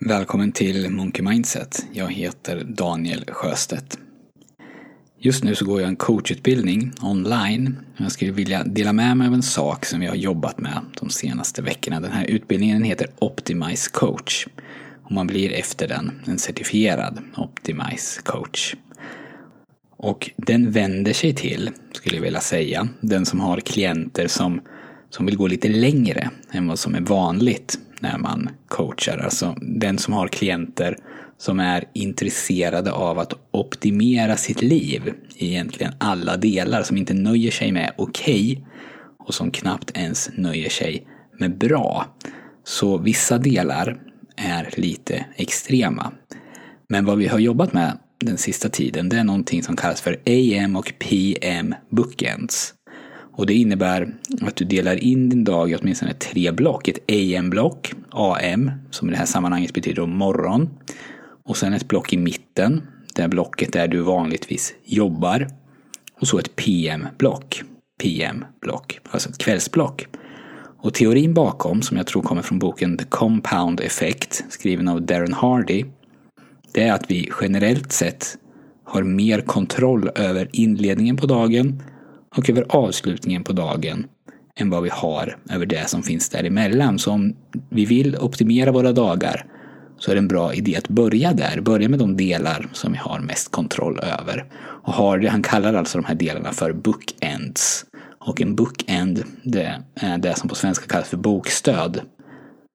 Välkommen till Monkey Mindset. Jag heter Daniel Sjöstedt. Just nu så går jag en coachutbildning online. Jag skulle vilja dela med mig av en sak som jag har jobbat med de senaste veckorna. Den här utbildningen heter Optimize Coach. Och man blir efter den en certifierad Optimize Coach. Och den vänder sig till, skulle jag vilja säga, den som har klienter som, som vill gå lite längre än vad som är vanligt när man coachar. Alltså den som har klienter som är intresserade av att optimera sitt liv i egentligen alla delar, som inte nöjer sig med okej okay, och som knappt ens nöjer sig med bra. Så vissa delar är lite extrema. Men vad vi har jobbat med den sista tiden, det är någonting som kallas för AM och PM bookends. Och det innebär att du delar in din dag i åtminstone tre block. Ett AM-block, AM, som i det här sammanhanget betyder morgon. Och sen ett block i mitten, det blocket där du vanligtvis jobbar. Och så ett PM-block, PM-block, alltså ett kvällsblock. Och teorin bakom, som jag tror kommer från boken The Compound Effect, skriven av Darren Hardy, det är att vi generellt sett har mer kontroll över inledningen på dagen och över avslutningen på dagen än vad vi har över det som finns däremellan. Så om vi vill optimera våra dagar så är det en bra idé att börja där. Börja med de delar som vi har mest kontroll över. Och har det, han kallar alltså de här delarna för bookends. Och en bookend, det är det som på svenska kallas för bokstöd.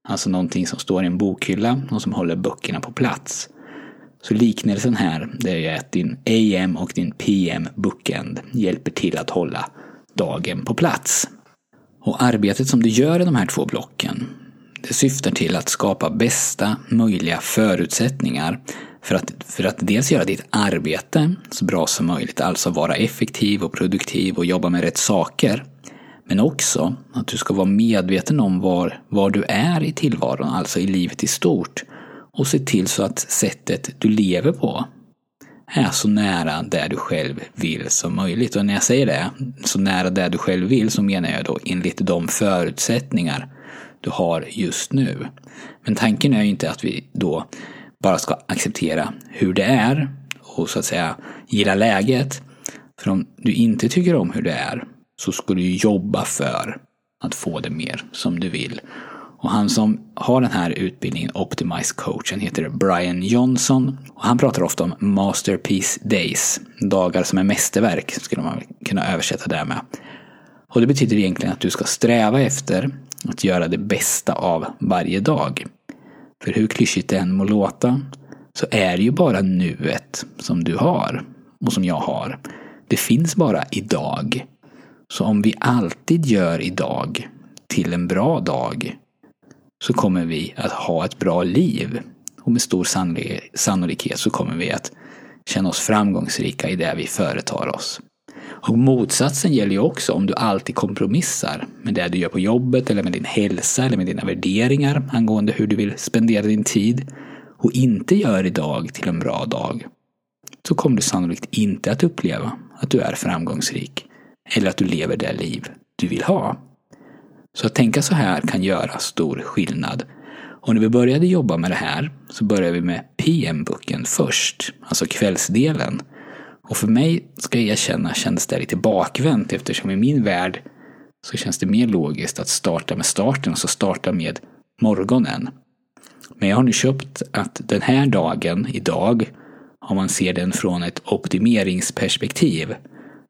Alltså någonting som står i en bokhylla och som håller böckerna på plats. Så liknelsen här, det är att din AM och din PM bookend hjälper till att hålla dagen på plats. Och arbetet som du gör i de här två blocken, det syftar till att skapa bästa möjliga förutsättningar för att, för att dels göra ditt arbete så bra som möjligt, alltså vara effektiv och produktiv och jobba med rätt saker. Men också att du ska vara medveten om var, var du är i tillvaron, alltså i livet i stort och se till så att sättet du lever på är så nära där du själv vill som möjligt. Och när jag säger det, så nära där du själv vill, så menar jag då enligt de förutsättningar du har just nu. Men tanken är ju inte att vi då bara ska acceptera hur det är och så att säga gilla läget. För om du inte tycker om hur det är så ska du jobba för att få det mer som du vill. Och han som har den här utbildningen, Optimize coachen, heter Brian Johnson. Och han pratar ofta om Masterpiece Days, dagar som är mästerverk, skulle man kunna översätta det med. Och det betyder egentligen att du ska sträva efter att göra det bästa av varje dag. För hur klyschigt det än må låta, så är det ju bara nuet som du har och som jag har. Det finns bara idag. Så om vi alltid gör idag till en bra dag så kommer vi att ha ett bra liv. Och med stor sannolikhet så kommer vi att känna oss framgångsrika i det vi företar oss. Och motsatsen gäller ju också om du alltid kompromissar med det du gör på jobbet eller med din hälsa eller med dina värderingar angående hur du vill spendera din tid och inte gör idag till en bra dag. Så kommer du sannolikt inte att uppleva att du är framgångsrik eller att du lever det liv du vill ha. Så att tänka så här kan göra stor skillnad. Och när vi började jobba med det här så började vi med PM-boken först, alltså kvällsdelen. Och för mig, ska jag erkänna, kändes det lite bakvänt eftersom i min värld så känns det mer logiskt att starta med starten, alltså starta med morgonen. Men jag har nu köpt att den här dagen, idag, om man ser den från ett optimeringsperspektiv,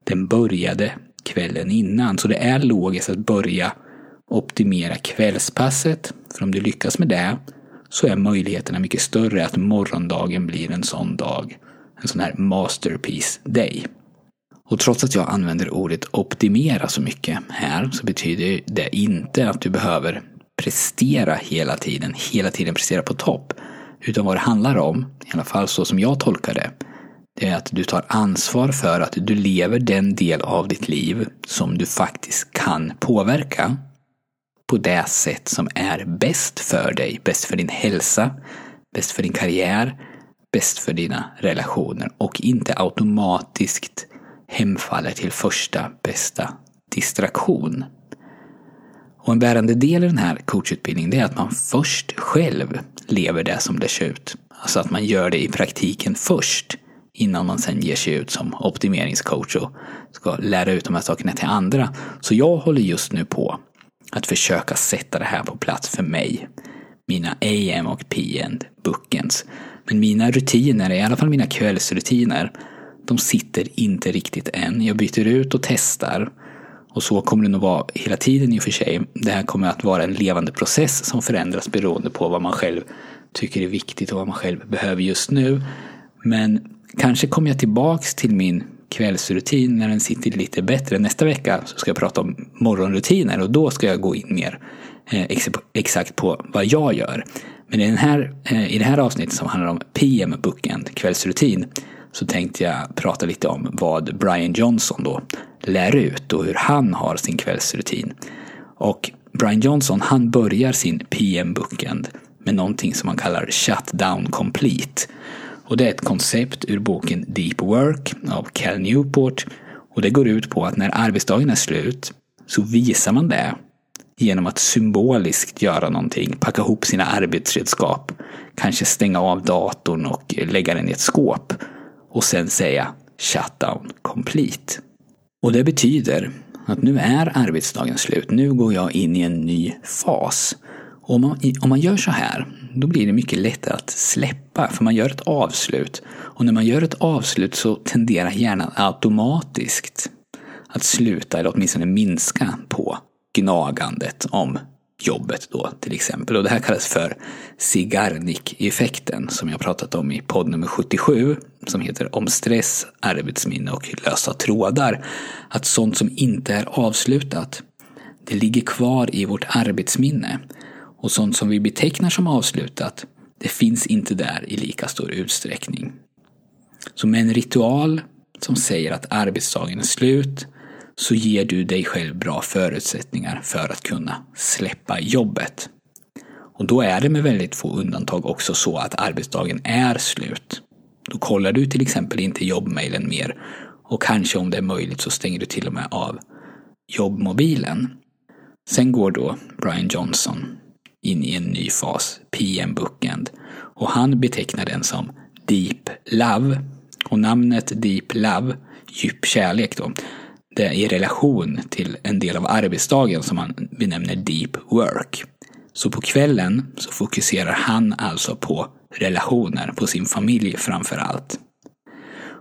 den började kvällen innan. Så det är logiskt att börja optimera kvällspasset. För om du lyckas med det så är möjligheterna mycket större att morgondagen blir en sån dag. En sån här masterpiece day. Och trots att jag använder ordet optimera så mycket här så betyder det inte att du behöver prestera hela tiden, hela tiden prestera på topp. Utan vad det handlar om, i alla fall så som jag tolkar det, det är att du tar ansvar för att du lever den del av ditt liv som du faktiskt kan påverka på det sätt som är bäst för dig, bäst för din hälsa, bäst för din karriär, bäst för dina relationer och inte automatiskt hemfaller till första bästa distraktion. Och en bärande del i den här coachutbildningen är att man först själv lever det som det ser ut. Alltså att man gör det i praktiken först innan man sen ger sig ut som optimeringscoach och ska lära ut de här sakerna till andra. Så jag håller just nu på att försöka sätta det här på plats för mig. Mina AM och PN, bookends. Men mina rutiner, i alla fall mina kvällsrutiner, de sitter inte riktigt än. Jag byter ut och testar. Och så kommer det nog vara hela tiden i och för sig. Det här kommer att vara en levande process som förändras beroende på vad man själv tycker är viktigt och vad man själv behöver just nu. Men kanske kommer jag tillbaks till min kvällsrutin när den sitter lite bättre. Nästa vecka så ska jag prata om morgonrutiner och då ska jag gå in mer eh, exakt på vad jag gör. Men i, den här, eh, i det här avsnittet som handlar om PM Bookend, kvällsrutin, så tänkte jag prata lite om vad Brian Johnson då lär ut och hur han har sin kvällsrutin. Och Brian Johnson, han börjar sin PM Bookend med någonting som han kallar Shutdown Complete. Och det är ett koncept ur boken Deep Work av Cal Newport. Och det går ut på att när arbetsdagen är slut så visar man det genom att symboliskt göra någonting, packa ihop sina arbetsredskap, kanske stänga av datorn och lägga den i ett skåp och sen säga shutdown complete. Och det betyder att nu är arbetsdagen slut. Nu går jag in i en ny fas. Och om man, om man gör så här, då blir det mycket lättare att släppa, för man gör ett avslut. Och när man gör ett avslut så tenderar hjärnan automatiskt att sluta, eller åtminstone minska på gnagandet om jobbet då till exempel. Och det här kallas för Cigarnik-effekten som jag pratat om i podd nummer 77 som heter Om stress, arbetsminne och lösa trådar. Att sånt som inte är avslutat, det ligger kvar i vårt arbetsminne. Och sånt som vi betecknar som avslutat, det finns inte där i lika stor utsträckning. Så med en ritual som säger att arbetsdagen är slut så ger du dig själv bra förutsättningar för att kunna släppa jobbet. Och då är det med väldigt få undantag också så att arbetsdagen är slut. Då kollar du till exempel inte jobbmailen mer och kanske om det är möjligt så stänger du till och med av jobbmobilen. Sen går då Brian Johnson in i en ny fas, PM Bookend, och han betecknar den som Deep Love. Och namnet Deep Love, djup kärlek då, det är i relation till en del av arbetsdagen som han benämner deep work. Så på kvällen så fokuserar han alltså på relationer, på sin familj framför allt.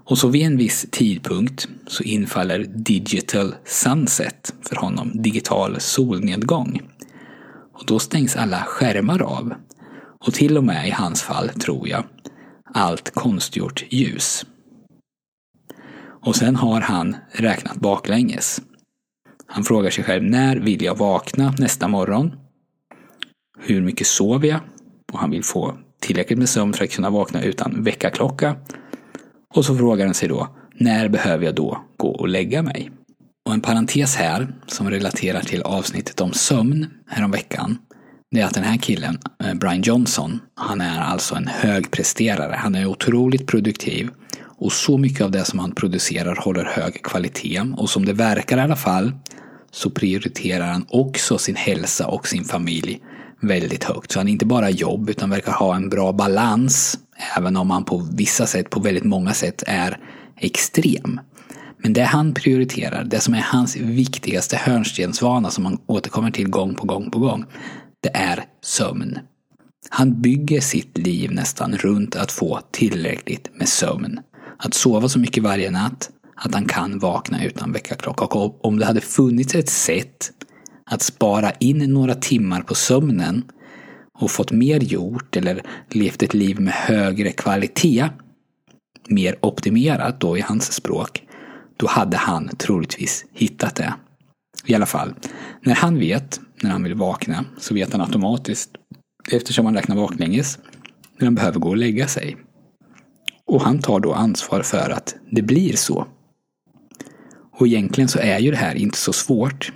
Och så vid en viss tidpunkt så infaller digital sunset för honom, digital solnedgång. Och då stängs alla skärmar av. Och till och med i hans fall, tror jag, allt konstgjort ljus. Och sen har han räknat baklänges. Han frågar sig själv när vill jag vakna nästa morgon? Hur mycket sover jag? Och han vill få tillräckligt med sömn för att kunna vakna utan väckarklocka. Och så frågar han sig då, när behöver jag då gå och lägga mig? Och en parentes här, som relaterar till avsnittet om sömn häromveckan, det är att den här killen, eh, Brian Johnson, han är alltså en högpresterare. Han är otroligt produktiv och så mycket av det som han producerar håller hög kvalitet. Och som det verkar i alla fall så prioriterar han också sin hälsa och sin familj väldigt högt. Så han är inte bara jobb utan verkar ha en bra balans. Även om han på vissa sätt, på väldigt många sätt är extrem. Men det han prioriterar, det som är hans viktigaste hörnstensvana som han återkommer till gång på gång på gång. Det är sömn. Han bygger sitt liv nästan runt att få tillräckligt med sömn att sova så mycket varje natt att han kan vakna utan väckarklocka. Och om det hade funnits ett sätt att spara in några timmar på sömnen och fått mer gjort eller levt ett liv med högre kvalitet, mer optimerat då i hans språk, då hade han troligtvis hittat det. I alla fall, när han vet när han vill vakna så vet han automatiskt, eftersom han räknar baklänges, när han behöver gå och lägga sig. Och han tar då ansvar för att det blir så. Och egentligen så är ju det här inte så svårt.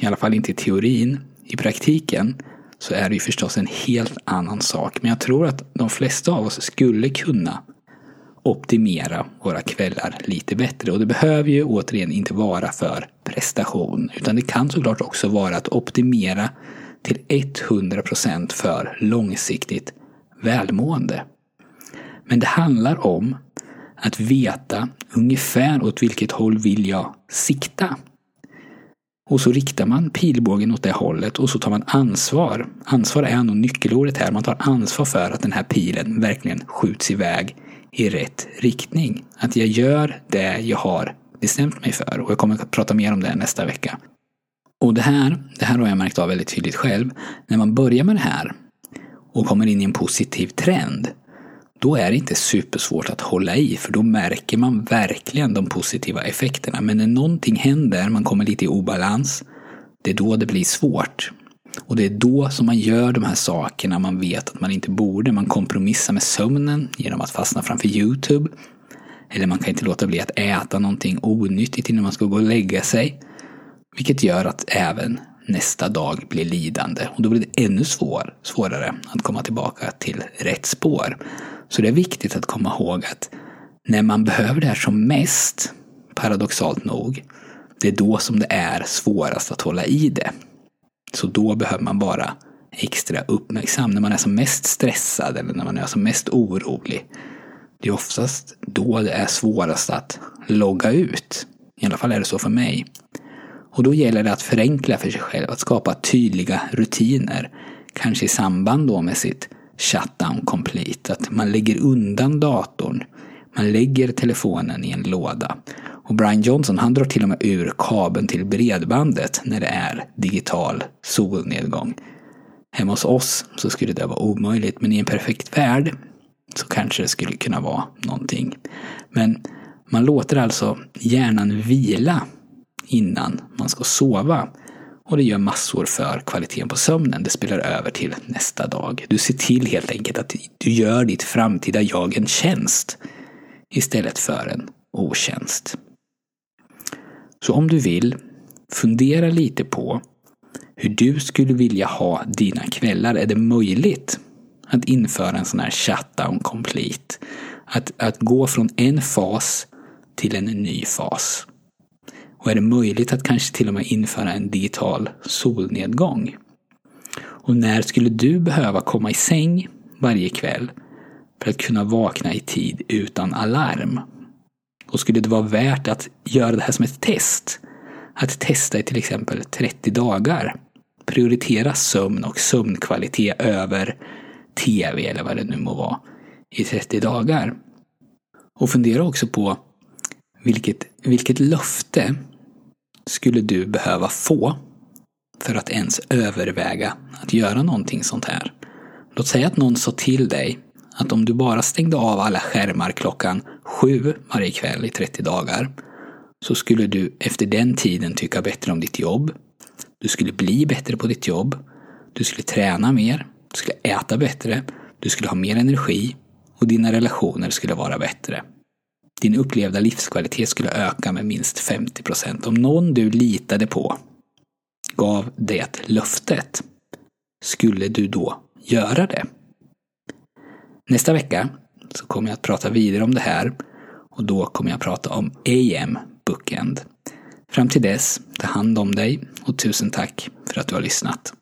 I alla fall inte i teorin. I praktiken så är det ju förstås en helt annan sak. Men jag tror att de flesta av oss skulle kunna optimera våra kvällar lite bättre. Och det behöver ju återigen inte vara för prestation. Utan det kan såklart också vara att optimera till 100% för långsiktigt välmående. Men det handlar om att veta ungefär åt vilket håll vill jag sikta. Och så riktar man pilbågen åt det hållet och så tar man ansvar. Ansvar är nog nyckelordet här. Man tar ansvar för att den här pilen verkligen skjuts iväg i rätt riktning. Att jag gör det jag har bestämt mig för. Och jag kommer att prata mer om det nästa vecka. Och det här, det här har jag märkt av väldigt tydligt själv. När man börjar med det här och kommer in i en positiv trend då är det inte supersvårt att hålla i för då märker man verkligen de positiva effekterna. Men när någonting händer, man kommer lite i obalans, det är då det blir svårt. Och det är då som man gör de här sakerna man vet att man inte borde. Man kompromissar med sömnen genom att fastna framför YouTube. Eller man kan inte låta bli att äta någonting onyttigt innan man ska gå och lägga sig. Vilket gör att även nästa dag blir lidande. Och då blir det ännu svår, svårare att komma tillbaka till rätt spår. Så det är viktigt att komma ihåg att när man behöver det här som mest, paradoxalt nog, det är då som det är svårast att hålla i det. Så då behöver man vara extra uppmärksam. När man är som mest stressad eller när man är som mest orolig. Det är oftast då det är svårast att logga ut. I alla fall är det så för mig. Och då gäller det att förenkla för sig själv, att skapa tydliga rutiner. Kanske i samband då med sitt shutdown complete. Att man lägger undan datorn. Man lägger telefonen i en låda. Och Brian Johnson han drar till och med ur kabeln till bredbandet när det är digital solnedgång. Hemma hos oss så skulle det vara omöjligt men i en perfekt värld så kanske det skulle kunna vara någonting. Men man låter alltså hjärnan vila innan man ska sova. Och det gör massor för kvaliteten på sömnen. Det spelar över till nästa dag. Du ser till helt enkelt att du gör ditt framtida jag en tjänst istället för en otjänst. Så om du vill, fundera lite på hur du skulle vilja ha dina kvällar. Är det möjligt att införa en sån här shutdown complete? Att, att gå från en fas till en ny fas. Och är det möjligt att kanske till och med införa en digital solnedgång? Och när skulle du behöva komma i säng varje kväll för att kunna vakna i tid utan alarm? Och skulle det vara värt att göra det här som ett test? Att testa i till exempel 30 dagar. Prioritera sömn och sömnkvalitet över tv eller vad det nu må vara i 30 dagar. Och fundera också på vilket, vilket löfte skulle du behöva få för att ens överväga att göra någonting sånt här? Låt säga att någon sa till dig att om du bara stängde av alla skärmar klockan sju varje kväll i 30 dagar så skulle du efter den tiden tycka bättre om ditt jobb. Du skulle bli bättre på ditt jobb. Du skulle träna mer. Du skulle äta bättre. Du skulle ha mer energi och dina relationer skulle vara bättre. Din upplevda livskvalitet skulle öka med minst 50 procent. Om någon du litade på gav det löftet, skulle du då göra det? Nästa vecka så kommer jag att prata vidare om det här och då kommer jag att prata om AM Bookend. Fram till dess, ta hand om dig och tusen tack för att du har lyssnat.